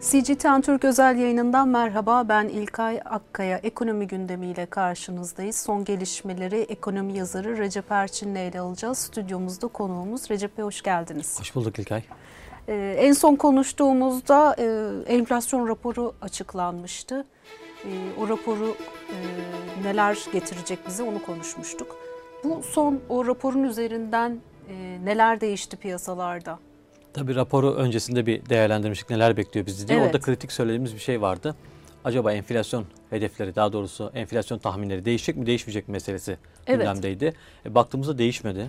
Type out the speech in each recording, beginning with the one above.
CGTN Türk özel yayınından merhaba. Ben İlkay Akkaya. Ekonomi gündemiyle karşınızdayız. Son gelişmeleri ekonomi yazarı Recep Erçin'le ele alacağız. Stüdyomuzda konuğumuz Recep Bey hoş geldiniz. Hoş bulduk İlkay. Ee, en son konuştuğumuzda e, enflasyon raporu açıklanmıştı. E, o raporu e, neler getirecek bize onu konuşmuştuk. Bu son o raporun üzerinden e, neler değişti piyasalarda? Tabii raporu öncesinde bir değerlendirmiştik neler bekliyor bizi diye. Evet. Orada kritik söylediğimiz bir şey vardı. Acaba enflasyon hedefleri daha doğrusu enflasyon tahminleri değişecek mi değişmeyecek mi meselesi Evet. gündemdeydi. E, baktığımızda değişmedi.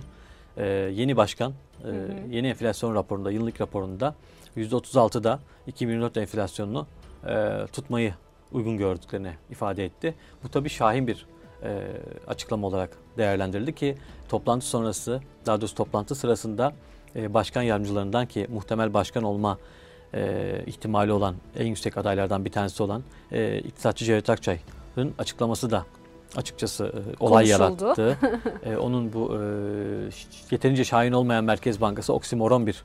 E, yeni başkan e, yeni enflasyon raporunda yıllık raporunda %36'da 2024 enflasyonunu e, tutmayı uygun gördüklerini ifade etti. Bu tabii şahin bir e, açıklama olarak değerlendirildi ki toplantı sonrası daha doğrusu toplantı sırasında e, başkan yardımcılarından ki muhtemel başkan olma e, ihtimali olan en yüksek adaylardan bir tanesi olan e, iktisatçı Cevdet Akçay'ın açıklaması da açıkçası e, olay Konuşuldu. yarattı. E, onun bu e, yeterince şahin olmayan Merkez Bankası oksimoron bir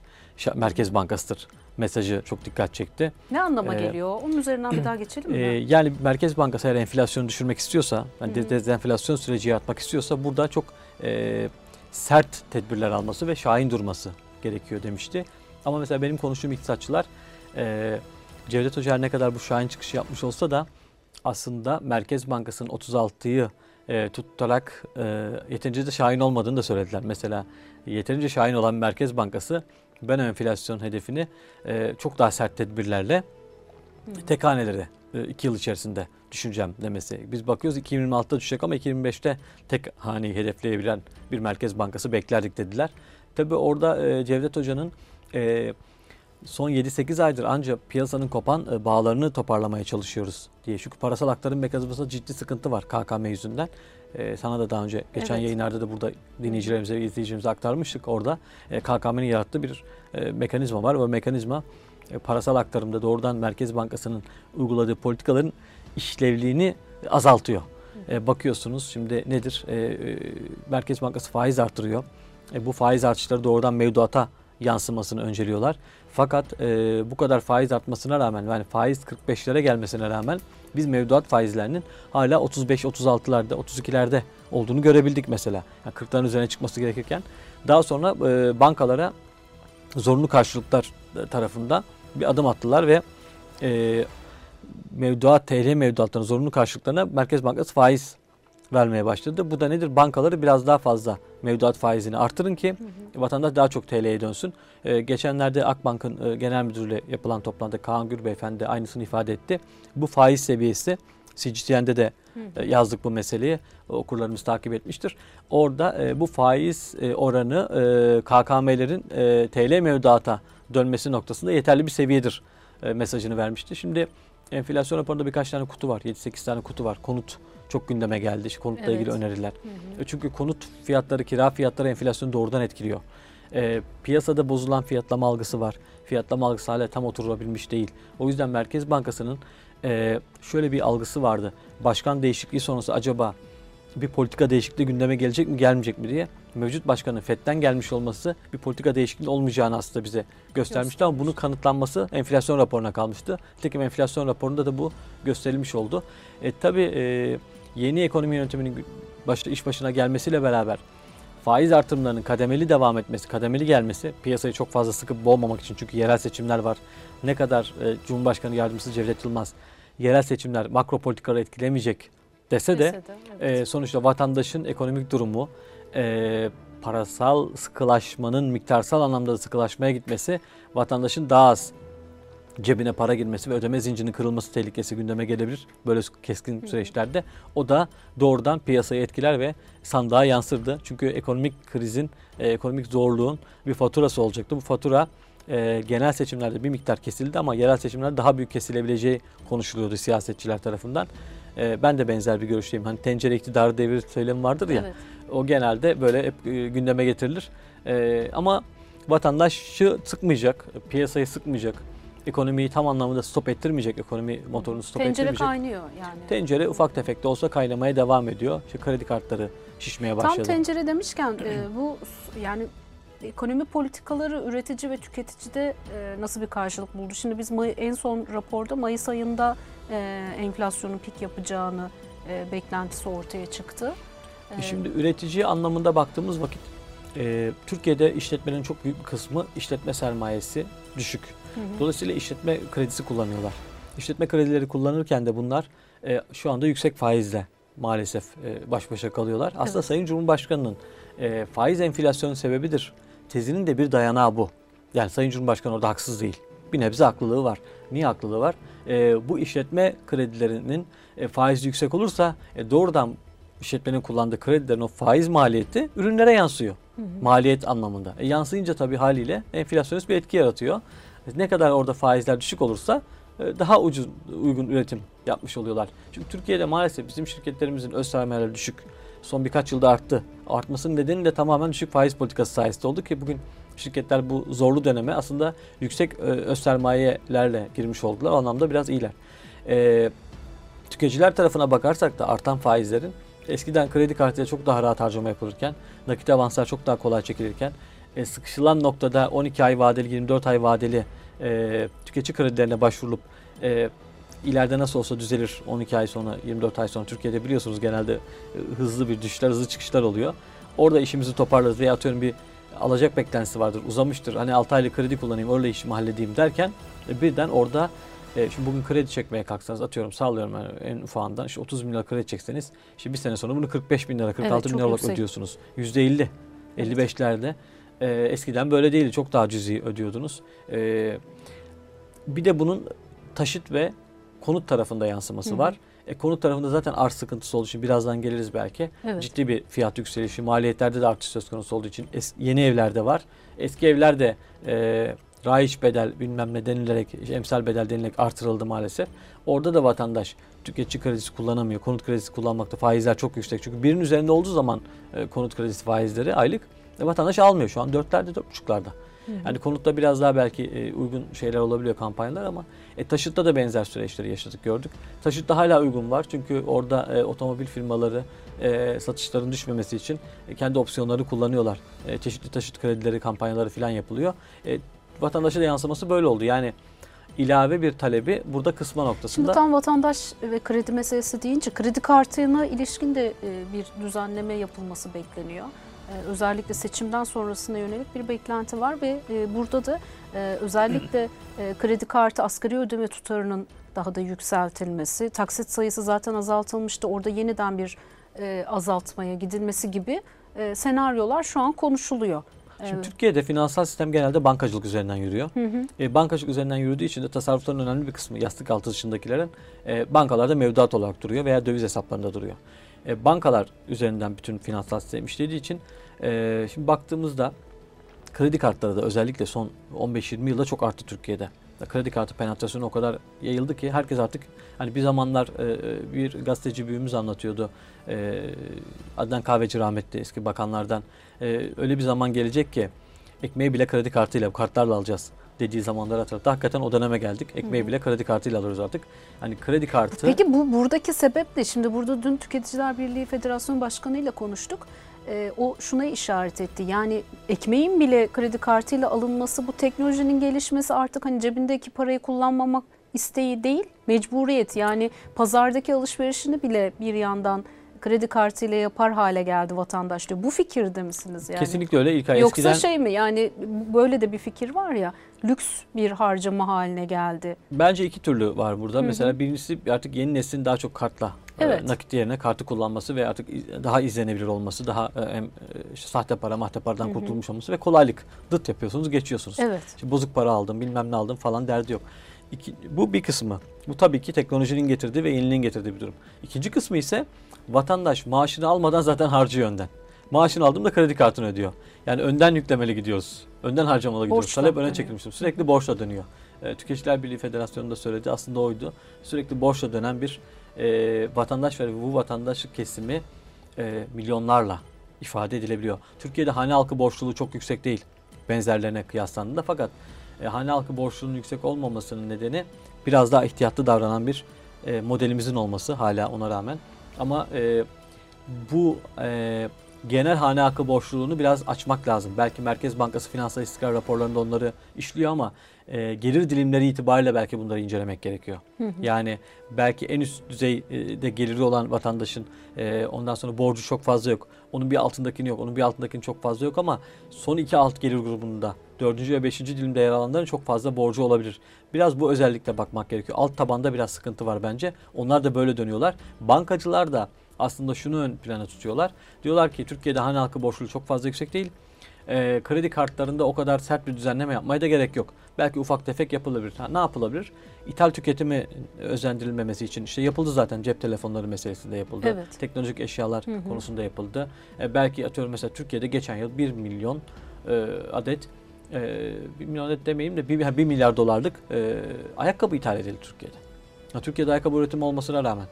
Merkez Bankası'dır mesajı çok dikkat çekti. Ne anlama Ee, geliyor? Onun üzerinden bir daha geçelim mi? Ee, yani Merkez Bankası eğer enflasyonu düşürmek istiyorsa, yani de- dezenflasyon süreci yaratmak istiyorsa burada çok e, sert tedbirler alması ve şahin durması gerekiyor demişti. Ama mesela benim konuştuğum iktisatçılar e, Cevdet Hoca ne kadar bu şahin çıkışı yapmış olsa da aslında Merkez Bankası'nın 36'yı e, tutarak e, yeterince de şahin olmadığını da söylediler. Mesela yeterince şahin olan Merkez Bankası ben enflasyon hedefini e, çok daha sert tedbirlerle tek haneleri 2 yıl içerisinde düşüneceğim demesi. Biz bakıyoruz 2026'da düşecek ama 2025'te tek haneyi hedefleyebilen bir merkez bankası beklerdik dediler. Tabii orada e, Cevdet Hoca'nın e, son 7-8 aydır ancak piyasanın kopan e, bağlarını toparlamaya çalışıyoruz diye. Çünkü parasal aktarım mekanizmasında ciddi sıkıntı var KKM yüzünden. Sana da daha önce geçen Evet. yayınlarda da burada dinleyicilerimize izleyicilerimize aktarmıştık. Orada e, KKM'nin yarattığı bir e, mekanizma var. O mekanizma parasal aktarımda doğrudan Merkez Bankası'nın uyguladığı politikaların işlevliğini azaltıyor. E, bakıyorsunuz şimdi nedir? E, e, Merkez Bankası faiz artırıyor. E, bu faiz artışları doğrudan mevduata yansımasını önceliyorlar. Fakat e, bu kadar faiz artmasına rağmen yani faiz 45'lere gelmesine rağmen biz mevduat faizlerinin hala 35-36'larda 32'lerde olduğunu görebildik mesela. Yani 40'ların üzerine çıkması gerekirken daha sonra e, bankalara zorunlu karşılıklar tarafından bir adım attılar ve e, mevduat TL mevduatlarının zorunlu karşılıklarına Merkez Bankası faiz vermeye başladı. Bu da nedir? Bankaları biraz daha fazla mevduat faizini artırın ki vatandaş daha çok TL'ye dönsün. Ee, geçenlerde Akbank'ın e, genel müdürüyle yapılan toplantıda Kaan Gür Beyefendi de aynısını ifade etti. Bu faiz seviyesi CGTN'de de e, yazdık bu meseleyi. Okurlarımız takip etmiştir. Orada e, bu faiz e, oranı e, KKM'lerin e, TL mevduata dönmesi noktasında yeterli bir seviyedir e, mesajını vermişti. Şimdi enflasyon raporunda birkaç tane kutu var. 7-8 tane kutu var. Konut çok gündeme geldi. İşte konutla Evet. ilgili öneriler. E, Çünkü konut fiyatları, kira fiyatları enflasyonu doğrudan etkiliyor. E, piyasada bozulan fiyatlama algısı var. Fiyatlama algısı hala tam oturabilmiş değil. O yüzden Merkez Bankası'nın e, şöyle bir algısı vardı. Başkan değişikliği sonrası acaba bir politika değişikliği gündeme gelecek mi gelmeyecek mi diye mevcut başkanın FED'den gelmiş olması bir politika değişikliği olmayacağını aslında bize göstermişti ama bunun kanıtlanması enflasyon raporuna kalmıştı. Nitekim enflasyon raporunda da bu gösterilmiş oldu. E, tabii e, yeni ekonomi yönetiminin başta iş başına gelmesiyle beraber faiz artırımlarının kademeli devam etmesi, kademeli gelmesi piyasayı çok fazla sıkıp boğmamak için çünkü yerel seçimler var. Ne kadar e, Cumhurbaşkanı Yardımcısı Cevdet Yılmaz yerel seçimler makro politikaları etkilemeyecek dese de Dese de, evet. e, sonuçta vatandaşın ekonomik durumu e, parasal sıkılaşmanın miktarsal anlamda da sıkılaşmaya gitmesi vatandaşın daha az cebine para girmesi ve ödeme zincirinin kırılması tehlikesi gündeme gelebilir böyle keskin süreçlerde. O da doğrudan piyasayı etkiler ve sandığa yansırdı. Çünkü ekonomik krizin, e, ekonomik zorluğun bir faturası olacaktı. Bu fatura e, genel seçimlerde bir miktar kesildi ama yerel seçimlerde daha büyük kesilebileceği konuşuluyordu siyasetçiler tarafından. E, ben de benzer bir görüşteyim. Hani tencere iktidarı devir söylemi vardır ya. Evet. O genelde böyle hep e, gündeme getirilir. E, ama vatandaşı sıkmayacak, piyasayı sıkmayacak, ekonomiyi tam anlamda stop ettirmeyecek, ekonomi motorunu stop Tencere ettirmeyecek. kaynıyor yani. Tencere ufak tefek de olsa kaynamaya devam ediyor. İşte kredi kartları şişmeye başladı. Tam tencere demişken e, bu yani ekonomi politikaları üretici ve tüketicide e, nasıl bir karşılık buldu? Şimdi biz May- en son raporda Mayıs ayında e, enflasyonun pik yapacağını e, beklentisi ortaya çıktı. E, Şimdi üretici anlamında baktığımız vakit e, Türkiye'de işletmenin çok büyük bir kısmı işletme sermayesi düşük. hı hı. Dolayısıyla işletme kredisi kullanıyorlar. İşletme kredileri kullanırken de bunlar e, şu anda yüksek faizle maalesef e, baş başa kalıyorlar. Aslında Evet. Sayın Cumhurbaşkanı'nın e, faiz enflasyonun sebebidir. Tezinin de bir dayanağı bu. Yani Sayın Cumhurbaşkanı orada haksız değil. Bir nebze haklılığı var. Niye haklılığı var? E, bu işletme kredilerinin e, faizi yüksek olursa e, doğrudan işletmenin kullandığı kredilerin o faiz maliyeti ürünlere yansıyor. Hı hı. Maliyet anlamında. E, yansıyınca tabii haliyle enflasyonist bir etki yaratıyor. Ne kadar orada faizler düşük olursa e, daha ucuz uygun üretim yapmış oluyorlar. Çünkü Türkiye'de maalesef bizim şirketlerimizin öz sermayeleri düşük. Son birkaç yılda arttı. Artmasının nedeni de tamamen düşük faiz politikası sayesinde oldu ki bugün şirketler bu zorlu döneme aslında yüksek e, öz sermayelerle girmiş oldular. O anlamda biraz iyiler. E, tüketiciler tarafına bakarsak da artan faizlerin eskiden kredi kartıyla çok daha rahat harcama yapılırken, nakit avanslar çok daha kolay çekilirken, e, sıkışılan noktada 12 ay vadeli, 24 ay vadeli e, tüketici kredilerine başvurulup e, ileride nasıl olsa düzelir 12 ay sonra 24 ay sonra Türkiye'de biliyorsunuz genelde e, hızlı bir düşüşler hızlı çıkışlar oluyor. Orada işimizi toparlarız veya atıyorum bir alacak beklentisi vardır uzamıştır hani 6 aylık kredi kullanayım öyle işimi halledeyim derken e, birden orada e, şimdi bugün kredi çekmeye kalksanız atıyorum sallıyorum yani en ufağından işte 30 bin lira kredi çekseniz şimdi bir sene sonra bunu 45 bin lira 46 Evet, bin lira olarak yüksek. ödüyorsunuz. %50 55'lerde e, eskiden böyle değildi çok daha cüzi ödüyordunuz. E, bir de bunun taşıt ve konut tarafında yansıması Hı hı. var. E, konut tarafında zaten arz sıkıntısı olduğu için birazdan geliriz belki. Evet. Ciddi bir fiyat yükselişi, maliyetlerde de artış söz konusu olduğu için es- yeni evlerde var. Eski evlerde e, raiç bedel bilmem ne denilerek, emsal bedel denilerek artırıldı maalesef. Orada da vatandaş tüketici kredisi kullanamıyor. Konut kredisi kullanmakta faizler çok yüksek. Çünkü birinin üzerinde olduğu zaman e, konut kredisi faizleri aylık e, vatandaş almıyor şu an. Dörtlerde, dört buçuklarda. Yani konutta biraz daha belki e, uygun şeyler olabiliyor kampanyalar ama e, taşıtta da benzer süreçleri yaşadık gördük. Taşıtta hala uygun var çünkü orada e, otomobil firmaları e, satışların düşmemesi için e, kendi opsiyonları kullanıyorlar. E, çeşitli taşıt kredileri kampanyaları falan yapılıyor. E, vatandaşa da yansıması böyle oldu. Yani ilave bir talebi burada kısma Şimdi noktasında. tam vatandaş ve kredi meselesi deyince kredi kartına ilişkin de e, bir düzenleme yapılması bekleniyor. E, Özellikle seçimden sonrasına yönelik bir beklenti var ve e, burada da e, özellikle e, kredi kartı asgari ödeme tutarının daha da yükseltilmesi, taksit sayısı zaten azaltılmıştı. Orada yeniden bir azaltmaya gidilmesi gibi senaryolar şu an konuşuluyor. Şimdi E, Türkiye'de finansal sistem genelde bankacılık üzerinden yürüyor. hı hı. E, bankacılık üzerinden yürüdüğü için de tasarrufların önemli bir kısmı yastık altı dışındakilerin e, bankalarda mevduat olarak duruyor veya döviz hesaplarında duruyor. E, bankalar üzerinden bütün finansal sistem işlediği için e, şimdi baktığımızda kredi kartları da özellikle son 15-20 yılda çok arttı Türkiye'de. Kredi kartı penetrasyonu o kadar yayıldı ki herkes artık hani bir zamanlar e, bir gazeteci büyüğümüz anlatıyordu. E, Adnan Kahveci rahmetli eski bakanlardan. E, öyle bir zaman gelecek ki ekmeği bile kredi kartıyla, kartlarla alacağız dediği zamanları hatırlattı. Hakikaten o döneme geldik. Ekmeği bile kredi kartıyla alıyoruz artık. Hani kredi kartı Peki bu buradaki sebep ne? Şimdi burada dün Tüketiciler Birliği Federasyonu Başkanı ile konuştuk. Ee, o şuna işaret etti. Yani ekmeğin bile kredi kartıyla alınması, bu teknolojinin gelişmesi artık hani cebindeki parayı kullanmamak isteği değil, mecburiyet. Yani pazardaki alışverişini bile bir yandan kredi kartıyla yapar hale geldi vatandaş diyor. Bu fikirde misiniz yani? kesinlikle öyle. İlk ay Yoksa eskiden şey mi yani böyle de bir fikir var ya lüks bir harcama haline geldi. bence iki türlü var burada. Hı hı. Mesela birincisi artık yeni neslin daha çok kartla e, Evet. nakit yerine kartı kullanması ve artık daha izlenebilir olması, daha e, e, işte sahte para, mahte paradan Hı hı. kurtulmuş olması ve kolaylık. Dıt yapıyorsunuz, geçiyorsunuz. Evet. İşte bozuk para aldım, bilmem ne aldım falan derdi yok. İki, bu bir kısmı. Bu tabii ki teknolojinin getirdiği ve yeniliğin getirdiği bir durum. İkinci kısmı ise vatandaş maaşını almadan zaten harcıyor önden. Maaşını aldığında kredi kartını ödüyor. Yani önden yüklemeli gidiyoruz. Önden harcamalı gidiyoruz. Borçla Talep öne dönüyor. çekilmiştir. Sürekli borçla dönüyor. E, Tüketiciler Birliği Federasyonu da söyledi. Aslında oydu. Sürekli borçla dönen bir e, vatandaş ve bu vatandaşlık kesimi e, milyonlarla ifade edilebiliyor. Türkiye'de hane halkı borçluluğu çok yüksek değil benzerlerine kıyaslandığında fakat e, hane halkı borçluluğunun yüksek olmamasının nedeni biraz daha ihtiyatlı davranan bir e, modelimizin olması hala ona rağmen. Ama e, bu e, genel hane halkı boşluğunu biraz açmak lazım. Belki Merkez Bankası finansal istikrar raporlarında onları işliyor ama e, gelir dilimleri itibariyle belki bunları incelemek gerekiyor. Yani belki en üst düzeyde geliri olan vatandaşın e, ondan sonra borcu çok fazla yok. Onun bir altındakini yok, onun bir altındakini çok fazla yok ama son iki alt gelir grubunda dördüncü ve beşinci dilimde yer alanların çok fazla borcu olabilir. Biraz bu özellikle bakmak gerekiyor. Alt tabanda biraz sıkıntı var bence. Onlar da böyle dönüyorlar. Bankacılar da aslında şunu ön plana tutuyorlar. Diyorlar ki Türkiye'de hane halkı borçluluğu çok fazla yüksek değil. E, kredi kartlarında o kadar sert bir düzenleme yapmaya da gerek yok. Belki ufak tefek yapılabilir. Ha, ne yapılabilir? İthal tüketimi özendirilmemesi için işte yapıldı zaten cep telefonları meselesinde yapıldı. Evet. Teknolojik eşyalar konusunda yapıldı. E, belki atıyorum mesela Türkiye'de geçen yıl 1 milyon e, adet e, 1 milyon adet demeyeyim de 1, 1 milyar dolarlık e, ayakkabı ithal edildi Türkiye'de. Ya, Türkiye'de ayakkabı üretimi olmasına rağmen.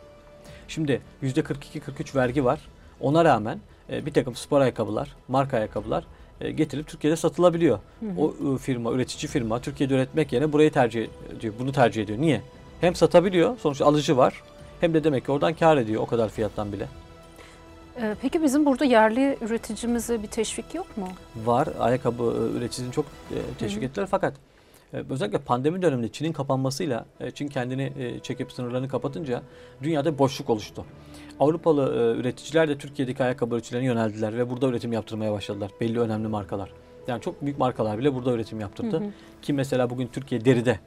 Şimdi %42-43 vergi var. Ona rağmen e, bir takım spor ayakkabılar, marka ayakkabılar e, getirilip Türkiye'de satılabiliyor. O e, firma, üretici firma Türkiye'de üretmek yerine burayı tercih ediyor. Bunu tercih ediyor. Niye? Hem satabiliyor, sonuçta alıcı var. Hem de demek ki oradan kar ediyor o kadar fiyattan bile. Ee, Peki bizim burada yerli üreticimize bir teşvik yok mu? Var. Ayakkabı e, üreticisini çok e, teşvik ettiler fakat e, özellikle pandemi döneminde Çin'in kapanmasıyla e, Çin kendini e, çekip sınırlarını kapatınca dünyada boşluk oluştu. Avrupalı e, üreticiler de Türkiye'deki ayakkabı üreticilerine yöneldiler ve burada üretim yaptırmaya başladılar. Belli önemli markalar. Yani çok büyük markalar bile burada üretim yaptırdı. Hı hı. Ki mesela bugün Türkiye deride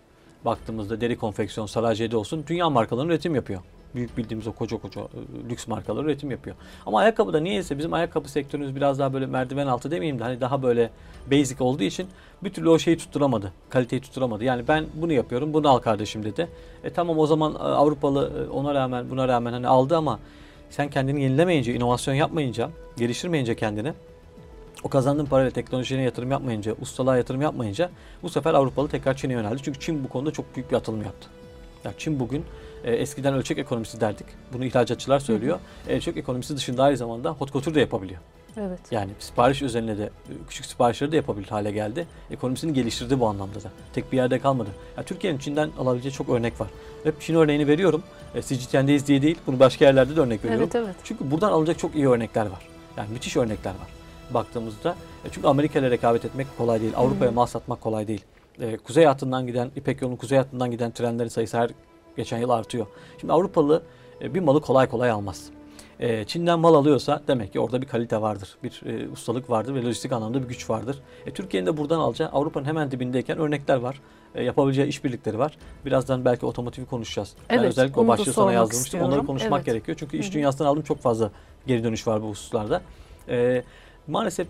baktığımızda deri konfeksiyon, Sarayce'de olsun dünya markalarının üretim yapıyor. Büyük bildiğimiz o koca koca e, lüks markalar üretim yapıyor. Ama ayakkabıda niyeyse bizim ayakkabı sektörümüz biraz daha böyle merdiven altı demeyeyim de hani daha böyle basic olduğu için bir türlü o şeyi tutturamadı. Kaliteyi tutturamadı. Yani ben bunu yapıyorum bunu al kardeşim dedi. E tamam o zaman e, Avrupalı e, ona rağmen buna rağmen hani aldı ama sen kendini yenilemeyince, inovasyon yapmayınca, geliştirmeyince kendini o kazandığın parayla teknolojiye yatırım yapmayınca, ustalığa yatırım yapmayınca bu sefer Avrupalı tekrar Çin'e yöneldi. Çünkü Çin bu konuda çok büyük bir atılım yaptı. Ya Çin bugün e, eskiden ölçek ekonomisi derdik. Bunu ihracatçılar söylüyor. E, ölçek ekonomisi dışında aynı zamanda hot couture de yapabiliyor. Evet. Yani sipariş üzerine de e, küçük siparişleri de yapabilir hale geldi. Ekonomisini geliştirdi bu anlamda da. Tek bir yerde kalmadı. Ya Türkiye'nin Çin'den alabileceği çok örnek var. Hep Çin örneğini veriyorum. E, CGTN'deyiz diye değil. Bunu başka yerlerde de örnek veriyorum. Evet evet. Çünkü buradan alınacak çok iyi örnekler var. Yani müthiş örnekler var baktığımızda. E, çünkü Amerika ile rekabet etmek kolay değil. Avrupa'ya mal satmak kolay değil. E, kuzey hattından giden, İpek yolunun kuzey hattından giden trenlerin sayısı her geçen yıl artıyor. Şimdi Avrupalı e, bir malı kolay kolay almaz. E, Çin'den mal alıyorsa demek ki orada bir kalite vardır, bir e, ustalık vardır ve lojistik anlamda bir güç vardır. E, Türkiye'nin de buradan alacağı Avrupa'nın hemen dibindeyken örnekler var. E, yapabileceği işbirlikleri var. Birazdan belki otomotivi konuşacağız. ben Evet, özellikle o başlığı sana yazdırmıştım. istiyorum. Onları konuşmak Evet. gerekiyor. Çünkü iş dünyasından aldığım çok fazla geri dönüş var bu hususlarda. E, maalesef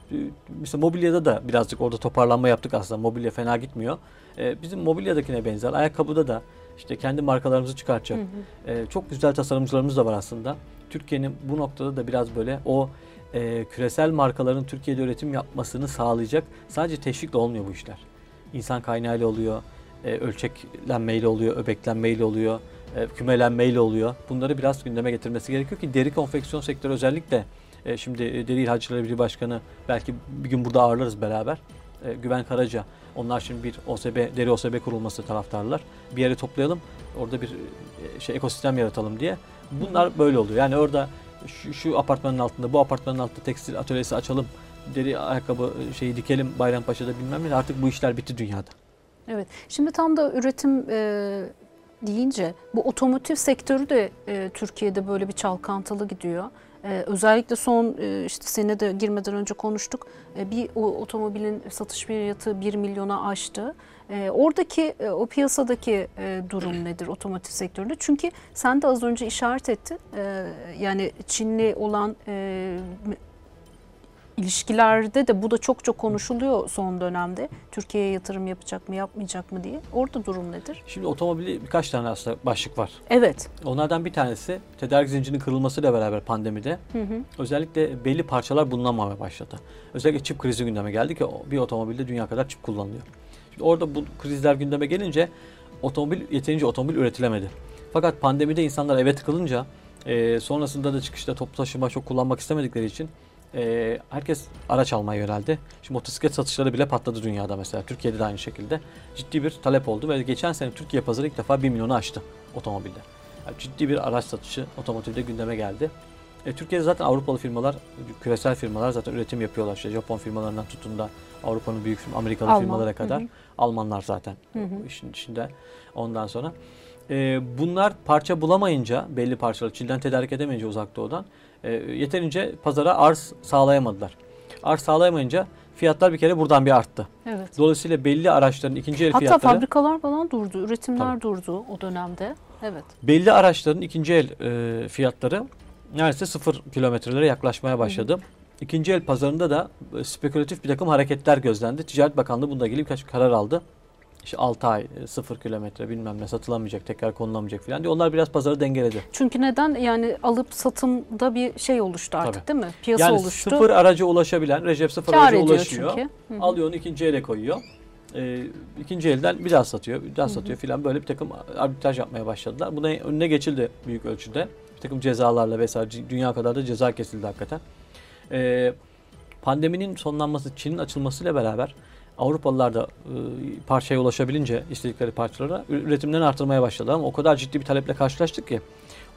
mesela mobilyada da birazcık orada toparlanma yaptık aslında. Mobilya fena gitmiyor. E, bizim mobilyadakine benzer. Ayakkabıda da işte kendi markalarımızı çıkartacak. Hı hı. E, çok güzel tasarımcılarımız da var aslında. Türkiye'nin bu noktada da biraz böyle o e, küresel markaların Türkiye'de üretim yapmasını sağlayacak. Sadece teşvikle olmuyor bu işler. İnsan kaynağıyla oluyor, e, ölçeklenmeyle oluyor, öbeklenmeyle oluyor, e, kümelenmeyle oluyor. Bunları biraz gündeme getirmesi gerekiyor ki deri konfeksiyon sektörü özellikle e, şimdi e, Deri İhalcileri Birliği Başkanı belki bir gün burada ağırlarız beraber. E, Güven Karaca. Onlar şimdi bir OSB, deri OSB kurulması taraftarlar. Bir yere toplayalım. Orada bir e, şey ekosistem yaratalım diye. Bunlar böyle oluyor. Yani orada şu, şu apartmanın altında, bu apartmanın altında tekstil atölyesi açalım. Deri ayakkabı e, şeyi dikelim Bayrampaşa'da bilmem ne. Artık bu işler bitti dünyada. Evet. Şimdi tam da üretim e, deyince bu otomotiv sektörü de e, Türkiye'de böyle bir çalkantılı gidiyor. E, özellikle son e, işte sene de girmeden önce konuştuk. E, bir o otomobilin satış fiyatı 1 milyona aştı. E, oradaki e, o piyasadaki e, durum nedir otomotiv sektöründe? Çünkü sen de az önce işaret ettin. E, yani Çinli olan e, ilişkilerde de bu da çok çok konuşuluyor son dönemde. Türkiye'ye yatırım yapacak mı yapmayacak mı diye. Orada durum nedir? Şimdi otomobili birkaç tane aslında başlık var. Evet. Onlardan bir tanesi tedarik zincirinin kırılmasıyla beraber pandemide Hı hı. özellikle belli parçalar bulunamamaya başladı. Özellikle çip krizi gündeme geldi ki bir otomobilde dünya kadar çip kullanılıyor. Şimdi orada bu krizler gündeme gelince otomobil yeterince otomobil üretilemedi. Fakat pandemide insanlar eve tıkılınca e, sonrasında da çıkışta toplu taşıma çok kullanmak istemedikleri için e, herkes araç almaya yöneldi. Şimdi motosiklet satışları bile patladı dünyada mesela. Türkiye'de de aynı şekilde ciddi bir talep oldu ve geçen sene Türkiye pazarı ilk defa 1 milyonu aştı otomobilde. Yani ciddi bir araç satışı otomotivde gündeme geldi. E, Türkiye'de zaten Avrupalı firmalar, küresel firmalar zaten üretim yapıyorlar. İşte Japon firmalarından tutun da Avrupa'nın büyük firma, Amerikalı Alman. firmalara kadar. Hı hı. Almanlar zaten Hı hı. işin içinde. Ondan sonra e, bunlar parça bulamayınca belli parçaları Çin'den tedarik edemeyince uzak doğudan e, yeterince pazara arz sağlayamadılar. Arz sağlayamayınca fiyatlar bir kere buradan bir arttı. Evet. Dolayısıyla belli araçların ikinci el Hatta fiyatları fabrikalar falan durdu, üretimler Tabii. durdu o dönemde. Evet. belli araçların ikinci el e, fiyatları neredeyse sıfır kilometrelere yaklaşmaya başladı. İkinci el pazarında da e, spekülatif bir takım hareketler gözlendi. Ticaret Bakanlığı bununla ilgili birkaç karar aldı. İşte 6 ay, e, 0 kilometre bilmem ne satılamayacak, tekrar konulamayacak falan diye. Onlar biraz pazarı dengeledi. Çünkü neden? Yani alıp satımda bir şey oluştu artık değil mi? Piyasa yani oluştu. sıfır araca ulaşabilen, Recep sıfır Kar araca ulaşıyor. çünkü. Hı hı. Alıyor onu ikinci ele koyuyor. Ee, ikinci elden bir daha satıyor, bir daha satıyor filan böyle bir takım arbitraj yapmaya başladılar. Buna önüne geçildi büyük ölçüde. Bir takım cezalarla vesaire dünya kadar da ceza kesildi hakikaten. Ee, pandeminin sonlanması, Çin'in açılmasıyla beraber Avrupalılar da e, parçaya ulaşabilince istedikleri parçalara üretimlerini artırmaya başladılar ama o kadar ciddi bir taleple karşılaştık ki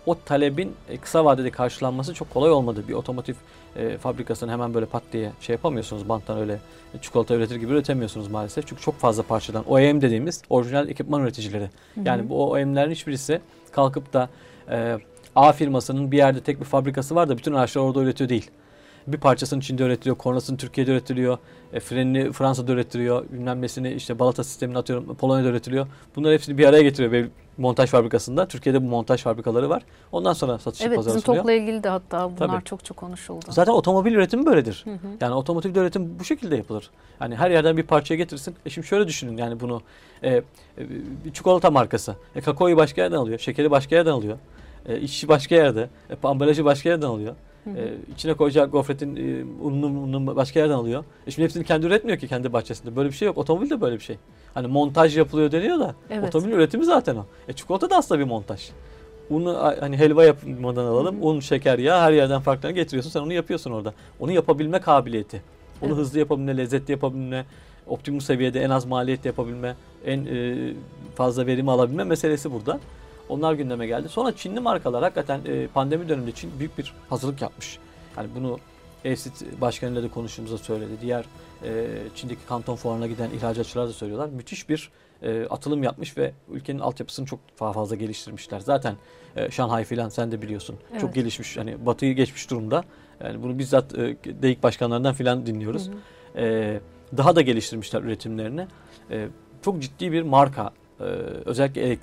o talebin e, kısa vadede karşılanması çok kolay olmadı. Bir otomotiv e, fabrikasını hemen böyle pat diye şey yapamıyorsunuz banttan öyle çikolata üretir gibi üretemiyorsunuz maalesef. Çünkü çok fazla parçadan OEM dediğimiz orijinal ekipman üreticileri. Yani bu OEM'lerin hiçbirisi kalkıp da e, A firmasının bir yerde tek bir fabrikası var da bütün araçlar orada üretiyor değil. Bir parçasını Çin'de üretiliyor, kornasını Türkiye'de üretiliyor, e, frenini Fransa'da üretiliyor, bilmem nesini işte balata sistemini atıyorum Polonya'da üretiliyor. Bunları hepsini bir araya getiriyor bir montaj fabrikasında. Türkiye'de bu montaj fabrikaları var. Ondan sonra satış Evet pazara bizim sunuyor. TOK'la ilgili de hatta bunlar Tabii. çok çok konuşuldu. Zaten otomobil üretimi böyledir. Hı hı. Yani otomotiv üretim bu şekilde yapılır. Yani her yerden bir parçaya getirsin. E şimdi şöyle düşünün yani bunu e, e, bir çikolata markası. E, kakaoyu başka yerden alıyor, şekeri başka yerden alıyor. E, işi başka yerde, e, ambalajı başka yerden alıyor. Hı hı. E, içine koyacağı gofretin e, ununu, ununu başka yerden alıyor. E şimdi hepsini kendi üretmiyor ki kendi bahçesinde. Böyle bir şey yok. Otomobil de böyle bir şey. Hani montaj yapılıyor deniyor da Evet. otomobil üretimi zaten o. E çikolata da aslında bir montaj. Unu hani helva yapmadan alalım. Hı hı. Un, şeker, yağ her yerden farklarını getiriyorsun. Sen onu yapıyorsun orada. Onu yapabilme kabiliyeti. Onu Evet. hızlı yapabilme, lezzetli yapabilme, optimum seviyede en az maliyette yapabilme, en e, fazla verimi alabilme meselesi burada. Onlar gündeme geldi. Sonra Çinli markalar hakikaten e, pandemi döneminde Çin büyük bir hazırlık yapmış. Yani bunu EFSİT başkanıyla da konuştuğumuzda söyledi. Diğer e, Çin'deki kanton fuarına giden ihracatçılar da söylüyorlar. Müthiş bir e, atılım yapmış ve ülkenin altyapısını çok daha fazla geliştirmişler. Zaten e, Şanghay filan sen de biliyorsun. Evet. Çok gelişmiş. Hani batıyı geçmiş durumda. Yani bunu bizzat e, DEİK başkanlarından filan dinliyoruz. Hı hı. E, daha da geliştirmişler üretimlerini. E, çok ciddi bir marka, e, özellikle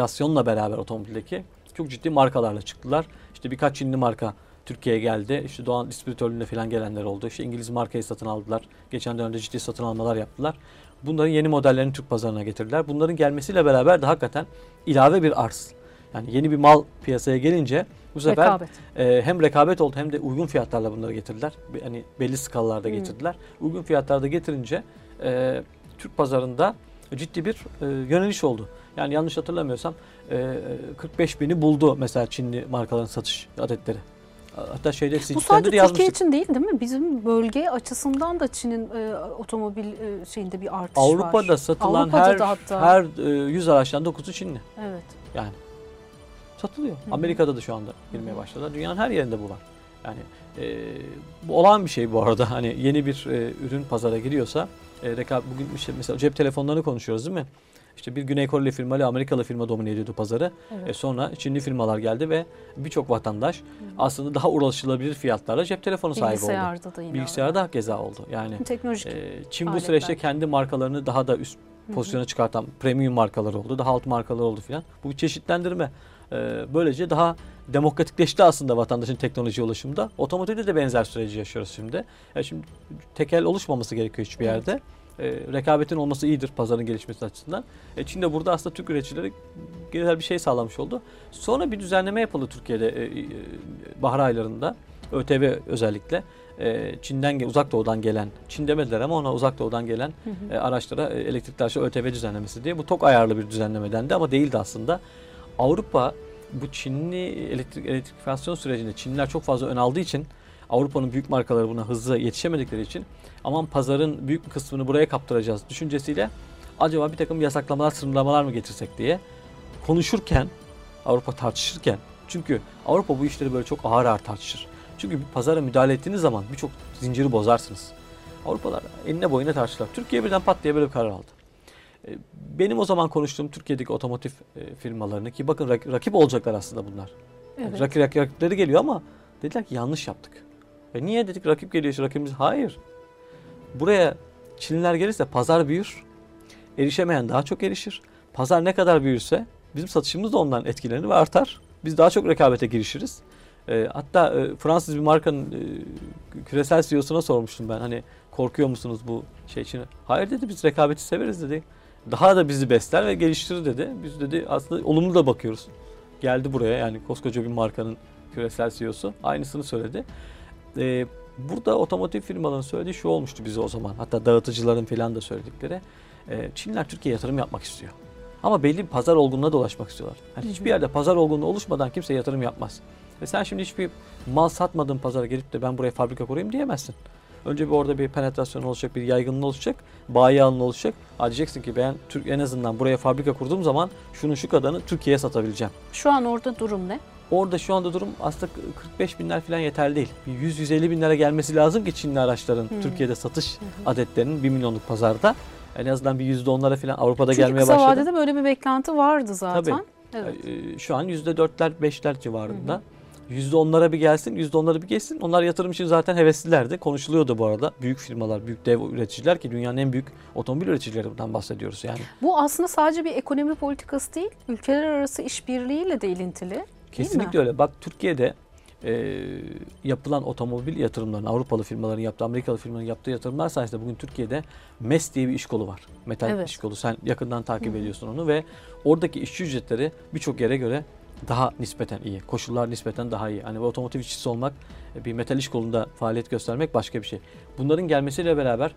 elektrifikasyonla beraber otomobildeki çok ciddi markalarla çıktılar. İşte birkaç Çinli marka Türkiye'ye geldi. İşte Doğan distribütörlüğüne falan gelenler oldu. İşte İngiliz markayı satın aldılar. Geçen dönemde ciddi satın almalar yaptılar. Bunların yeni modellerini Türk pazarına getirdiler. Bunların gelmesiyle beraber de hakikaten ilave bir arz. Yani yeni bir mal piyasaya gelince bu sefer Rekabet. e, hem rekabet oldu hem de uygun fiyatlarla bunları getirdiler. Hani belli skalalarda Hmm. getirdiler. Uygun fiyatlarda getirince e, Türk pazarında ciddi bir e, yöneliş oldu. Yani yanlış hatırlamıyorsam e, 45 bini buldu mesela Çinli markaların satış adetleri. Hatta şeyde Bu sadece de Türkiye yazmıştık. için değil değil mi? Bizim bölge açısından da Çin'in e, otomobil e, şeyinde bir artış var. Avrupa'da satılan Avrupa'da her hatta. her e, 100 araçtan 9'u Çinli. Evet. Yani satılıyor. hı. Amerika'da da şu anda girmeye başladılar. Dünyanın her yerinde bu var. Yani e, bu olağan bir şey bu arada. Hani yeni bir e, ürün pazara giriyorsa e, rekab bugün işte mesela cep telefonlarını konuşuyoruz değil mi? İşte bir Güney Koreli firma ile Amerikalı firma domine ediyordu pazarı. Evet. E, sonra Çinli firmalar geldi ve birçok vatandaş aslında daha ulaşılabilir fiyatlarla cep telefonu sahibi oldu. Bilgisayarda da yine. Bilgisayarda keza oldu. Yani Teknolojik. e, Çin bu aletler. süreçte kendi markalarını daha da üst Hı hı. pozisyona çıkartan premium markalar oldu. Daha alt markalar oldu filan. Bu bir çeşitlendirme. Ee, böylece daha demokratikleşti aslında vatandaşın teknoloji ulaşımında. Otomotivde de benzer süreci yaşıyoruz şimdi. Yani şimdi tekel oluşmaması gerekiyor hiçbir Evet. yerde. Ee, rekabetin olması iyidir pazarın gelişmesi açısından. E, Çin de burada aslında Türk üreticileri güzel bir şey sağlamış oldu. Sonra bir düzenleme yapıldı Türkiye'de e, e, bahar aylarında. ÖTV özellikle. E, Çin'den uzak doğudan gelen, Çin demediler ama ona uzak doğudan gelen Hı hı. e, araçlara e, elektrikli araçlara ÖTV düzenlemesi diye. Bu çok ayarlı bir düzenleme dendi ama değildi aslında. Avrupa bu Çinli elektrik elektrifikasyon sürecinde Çinliler çok fazla ön aldığı için Avrupa'nın büyük markaları buna hızlı yetişemedikleri için aman pazarın büyük bir kısmını buraya kaptıracağız düşüncesiyle acaba bir takım yasaklamalar, sınırlamalar mı getirsek diye konuşurken Avrupa tartışırken Çünkü Avrupa bu işleri böyle çok ağır ağır tartışır. Çünkü bir pazara müdahale ettiğiniz zaman birçok zinciri bozarsınız. Avrupalar enine boyuna tartıştılar. Türkiye birden pat diye böyle bir karar aldı. E, Benim o zaman konuştuğum Türkiye'deki otomotiv e, firmalarını ki bakın rak- rakip olacaklar aslında bunlar. Evet. Rakip, rakipleri geliyor ama dediler ki yanlış yaptık. E niye dedik rakip geliyor işte rakibimiz? Hayır. Buraya Çinliler gelirse pazar büyür. Erişemeyen daha çok erişir. Pazar ne kadar büyürse bizim satışımız da ondan etkilenir ve artar. Biz daha çok rekabete girişiriz. E, hatta e, Fransız bir markanın e, küresel CEO'suna sormuştum ben. Hani korkuyor musunuz bu şey için? Hayır dedi biz rekabeti severiz dedi. Daha da bizi besler ve geliştirir dedi. Biz dedi aslında olumlu da bakıyoruz. Geldi buraya yani koskoca bir markanın küresel CEO'su aynısını söyledi. Ee, burada otomotiv firmaların söylediği şu olmuştu bize o zaman. Hatta dağıtıcıların falan da söyledikleri. Ee, Çinliler Türkiye'ye yatırım yapmak istiyor. Ama belli bir pazar olgunluğuna dolaşmak istiyorlar. Yani hiçbir yerde pazar olgunluğu oluşmadan kimse yatırım yapmaz. Ve sen şimdi hiçbir mal satmadığın pazara gelip de ben buraya fabrika kurayım diyemezsin. Önce bir orada bir penetrasyon olacak, bir yaygınlığı olacak, bayi alanı olacak. Ha diyeceksin ki ben Türk en azından buraya fabrika kurduğum zaman şunun şu kadarını Türkiye'ye satabileceğim. Şu an orada durum ne? Orada şu anda durum aslında 45 binler falan yeterli değil. Bir 100-150 binlere gelmesi lazım ki Çinli araçların Hmm. Türkiye'de satış adetlerinin 1 milyonluk pazarda en azından bir %10'lara falan Avrupa'da Çünkü gelmeye kısa başladı. vadede böyle bir beklenti vardı zaten. Tabii. Evet. Ee, Şu an %4'ler 5'ler civarında. %10'lara bir gelsin, %10'lara bir geçsin. Onlar yatırım için zaten heveslilerdi. Konuşuluyordu bu arada. Büyük firmalar, büyük dev üreticiler ki dünyanın en büyük otomobil üreticilerinden bahsediyoruz yani. Bu aslında sadece bir ekonomi politikası değil, ülkeler arası işbirliğiyle de ilintili. Kesinlikle öyle. Bak Türkiye'de e, yapılan otomobil yatırımlarının, Avrupalı firmaların yaptığı, Amerikalı firmaların yaptığı yatırımlar sayesinde bugün Türkiye'de MES diye bir iş kolu var. Metal Evet. iş kolu. Sen yakından takip ediyorsun onu ve oradaki işçi ücretleri birçok yere göre daha nispeten iyi. Koşullar nispeten daha iyi. Hani bir otomotiv işçisi olmak, e, bir metal iş kolunda faaliyet göstermek başka bir şey. Bunların gelmesiyle beraber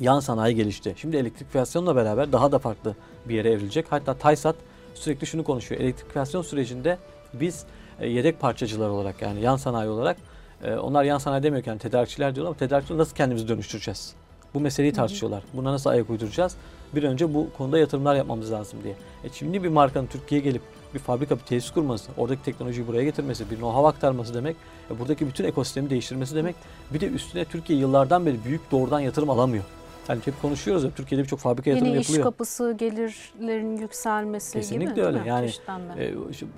yan sanayi gelişti. Şimdi elektrifikasyonla beraber daha da farklı bir yere evrilecek. Hatta TAYSAT sürekli şunu konuşuyor. Elektrifikasyon sürecinde biz e, yedek parçacılar olarak yani yan sanayi olarak e, onlar yan sanayi demiyorken tedarikçiler diyorlar ama tedarikçileri nasıl kendimizi dönüştüreceğiz? Bu meseleyi tartışıyorlar. Buna nasıl ayak uyduracağız? Bir önce bu konuda yatırımlar yapmamız lazım diye. E şimdi bir markanın Türkiye'ye gelip bir fabrika, bir tesis kurması, oradaki teknolojiyi buraya getirmesi, bir know-how aktarması demek, e, buradaki bütün ekosistemi değiştirmesi demek. Bir de üstüne Türkiye yıllardan beri büyük doğrudan yatırım alamıyor. Yani hep konuşuyoruz ya Türkiye'de birçok fabrika yatırım Yeni iş yapılıyor. kapısı, gelirlerin yükselmesi gibi Kesinlikle değil öyle. mi? Yani. E, şu, e,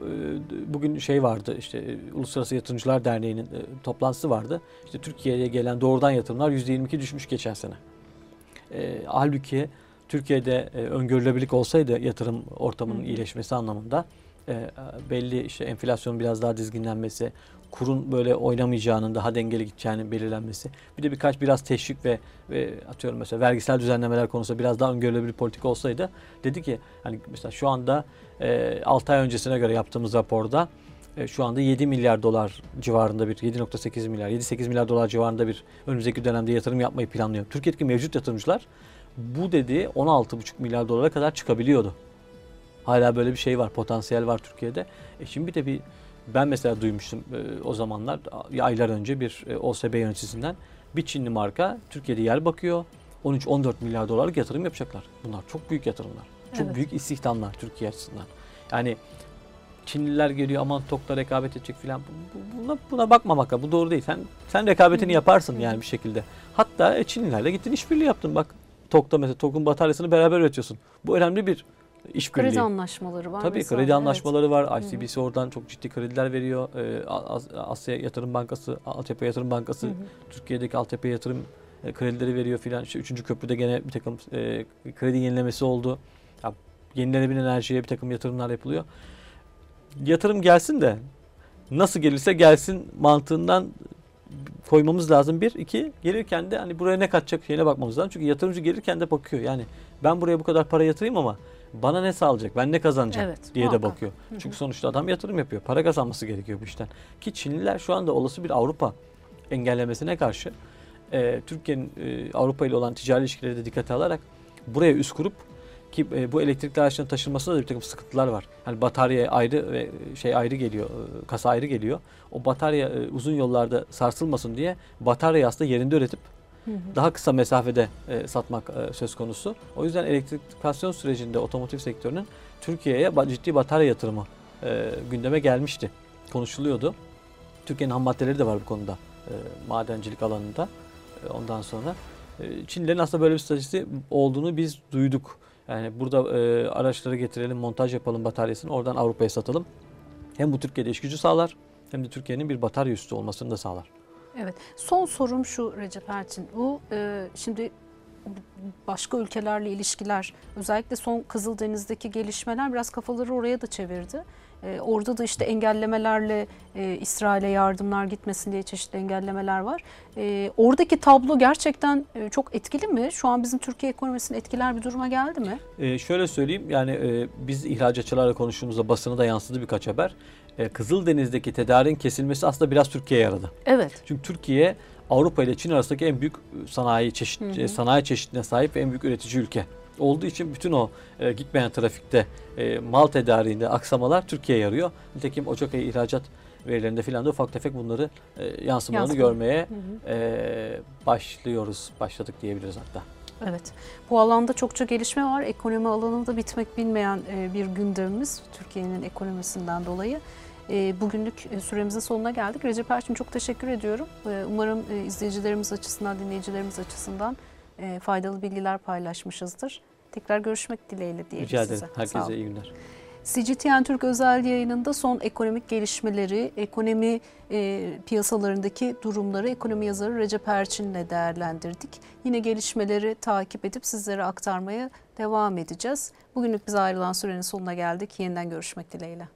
bugün şey vardı işte e, Uluslararası Yatırımcılar Derneği'nin e, toplantısı vardı. İşte Türkiye'ye gelen doğrudan yatırımlar %22 düşmüş geçen sene. E, halbuki Türkiye'de e, öngörülebilirlik olsaydı yatırım ortamının hı. iyileşmesi anlamında e, belli işte enflasyonun biraz daha dizginlenmesi, kurun böyle oynamayacağının daha dengeli gideceğinin belirlenmesi. Bir de birkaç biraz teşvik ve, ve atıyorum mesela vergisel düzenlemeler konusunda biraz daha öngörülebilir politika olsaydı dedi ki hani mesela şu anda e, 6 ay öncesine göre yaptığımız raporda e, şu anda 7 milyar dolar civarında bir 7.8 milyar 7-8 milyar dolar civarında bir önümüzdeki dönemde yatırım yapmayı planlıyor. Türkiye'deki mevcut yatırımcılar bu dediği 16,5 milyar dolara kadar çıkabiliyordu. Hala böyle bir şey var, potansiyel var Türkiye'de. E şimdi bir de bir ben mesela duymuştum e, o zamanlar aylar önce bir e, OSB yöneticisinden bir Çinli marka Türkiye'de yer bakıyor. 13-14 milyar dolarlık yatırım yapacaklar. Bunlar çok büyük yatırımlar. Çok Evet. büyük istihdamlar Türkiye açısından. Yani Çinliler geliyor aman TOK'ta rekabet edecek filan. Bu- bu- Buna, buna bakmamak lazım. Bu doğru değil. Sen sen rekabetini yaparsın yani bir şekilde. Hatta e, Çinlilerle gittin işbirliği yaptın bak. TOK'ta mesela TOK'un bataryasını beraber üretiyorsun. Bu önemli bir işbirliği. Kredi anlaşmaları var Tabii mesela, kredi evet. anlaşmaları var. ICBC oradan çok ciddi krediler veriyor. Ee, As- Asya Yatırım Bankası, Altyapı Yatırım Bankası Hı hı. Türkiye'deki altyapı yatırım e, kredileri veriyor filan. İşte üçüncü köprüde gene bir takım e, kredi yenilemesi oldu. Ya, yenilenebilir enerjiye bir takım yatırımlar yapılıyor. Yatırım gelsin de nasıl gelirse gelsin mantığından koymamız lazım. Bir, iki gelirken de hani buraya ne katacak şeyine bakmamız lazım. Çünkü yatırımcı gelirken de bakıyor. Yani ben buraya bu kadar para yatırayım ama bana ne sağlayacak, ben ne kazanacağım Evet, diye de muhakkak. bakıyor. Çünkü sonuçta adam yatırım yapıyor. Para kazanması gerekiyor bu işten. Ki Çinliler şu anda olası bir Avrupa engellemesine karşı e, Türkiye'nin e, Avrupa ile olan ticari ilişkileri de dikkate alarak buraya üst kurup ki e, bu elektrikli araçların taşınmasında da bir takım sıkıntılar var. Hani batarya ayrı ve şey ayrı geliyor, e, kasa ayrı geliyor. O batarya e, uzun yollarda sarsılmasın diye bataryayı aslında yerinde üretip Hı hı. daha kısa mesafede e, satmak e, söz konusu. O yüzden elektrifikasyon sürecinde otomotiv sektörünün Türkiye'ye ciddi batarya yatırımı e, gündeme gelmişti. konuşuluyordu. Türkiye'nin ham maddeleri de var bu konuda e, madencilik alanında. E, ondan sonra e, Çinlilerin aslında böyle bir stratejisi olduğunu biz duyduk. Yani burada e, araçları getirelim, montaj yapalım bataryasını oradan Avrupa'ya satalım. Hem bu Türkiye'de iş gücü sağlar hem de Türkiye'nin bir batarya üstü olmasını da sağlar. Evet. Son sorum şu Recep Erçin. Bu e, şimdi başka ülkelerle ilişkiler özellikle son Kızıldeniz'deki gelişmeler biraz kafaları oraya da çevirdi. E, orada da işte engellemelerle e, İsrail'e yardımlar gitmesin diye çeşitli engellemeler var. E, oradaki tablo gerçekten e, çok etkili mi? Şu an bizim Türkiye ekonomisini etkiler bir duruma geldi mi? E, şöyle söyleyeyim yani e, biz ihracatçılarla konuştuğumuzda basına da yansıdı birkaç haber. E, Kızıldeniz'deki tedarin kesilmesi aslında biraz Türkiye'ye yaradı. Evet. Çünkü Türkiye Avrupa ile Çin arasındaki en büyük sanayi çeşit Hı hı. sanayi çeşidine sahip ve en büyük üretici ülke olduğu için bütün o e, gitmeyen trafikte e, mal tedariğinde aksamalar Türkiye'ye yarıyor. Nitekim Ocak ayı ihracat verilerinde filan da ufak tefek bunları e, yansımalarını Yansıma. görmeye Hı hı. e, başlıyoruz. Başladık diyebiliriz hatta. Evet. Bu alanda çokça gelişme var. Ekonomi alanında bitmek bilmeyen e, bir gündemimiz Türkiye'nin ekonomisinden dolayı. E, Bugünlük e, süremizin sonuna geldik. Recep Erçin çok teşekkür ediyorum. E, Umarım e, izleyicilerimiz açısından, dinleyicilerimiz açısından e, faydalı bilgiler paylaşmışızdır. Tekrar görüşmek dileğiyle diyelim Rica size. ederim. Sağ Herkese iyi günler. CGTN Türk özel yayınında son ekonomik gelişmeleri, ekonomi e, piyasalarındaki durumları ekonomi yazarı Recep Erçin'le değerlendirdik. Yine gelişmeleri takip edip sizlere aktarmaya devam edeceğiz. Bugünlük bize ayrılan sürenin sonuna geldik. Yeniden görüşmek dileğiyle.